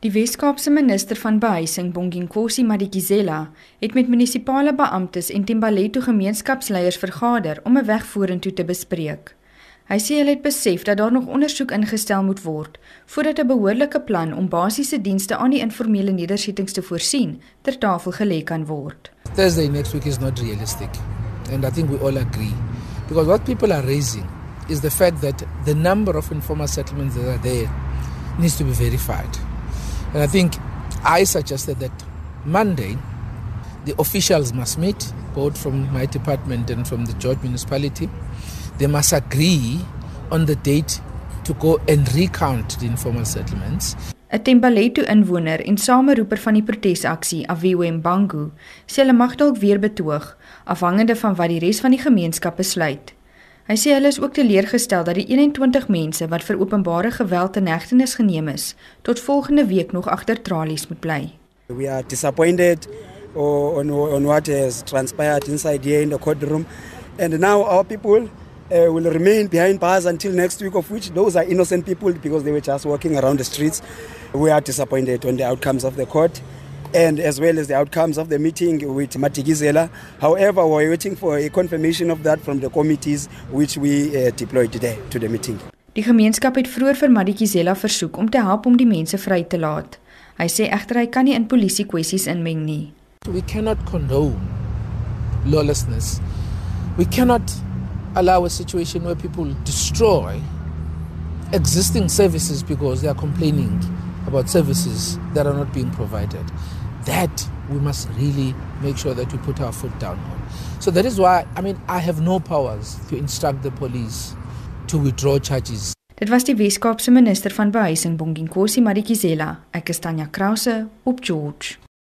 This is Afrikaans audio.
Die Wes-Kaapse minister van behuising, Bonginkosi Madikizela, het met munisipale beamptes en Timbaletto gemeenskapsleiers vergader om 'n weg vorentoe te bespreek. Hy sê hulle het besef dat daar nog ondersoek ingestel moet word voordat 'n behoorlike plan om basiese dienste aan die informele nedersettings te voorsien ter tafel gelê kan word. Thursday next week is not realistic and I think we all agree because what people are raising is the fact that the number of informal settlements that are there needs to be verified. And I think I suggested that Monday, the officials must meet, both from my department and from the George municipality. They must agree on the date to go and recount the informal settlements. 'n Tembaletto inwoner en sameroeper van die protesaksie, Aviwe Mbangu, sê hulle mag dalk weer betoog afhangende van wat die res van die gemeenskap besluit. Hy sê hulle is ook teleurgestel dat die 21 mense wat vir openbare geweld in hegtenis geneem is, tot volgende week nog agter tralies moet bly. We are disappointed on, on what has transpired inside here in the courtroom and now our people uh, will remain behind bars until next week of which those are innocent people because they were just walking around the streets. We are disappointed on the outcomes of the court. And as well as the outcomes of the meeting with Matigizela. However, we're waiting for a confirmation of that from the committees which we uh, deployed today to the meeting. Die gemeenskap het vroeër vir Matigizela versoek om te help om die mense vry te laat. Hy sê egter hy kan nie in polisie kwessies inmeng nie. We cannot condone lawlessness. We cannot allow a situation where people destroy existing services because they are complaining about services that are not being provided. That we must really make sure that we put our foot down on. So that is why, I mean, I have no powers to instruct the police to withdraw charges. Dit was die Weskaapse minister van behuising Bonginkosi Madikizela. Ek is Tanya Krause op George.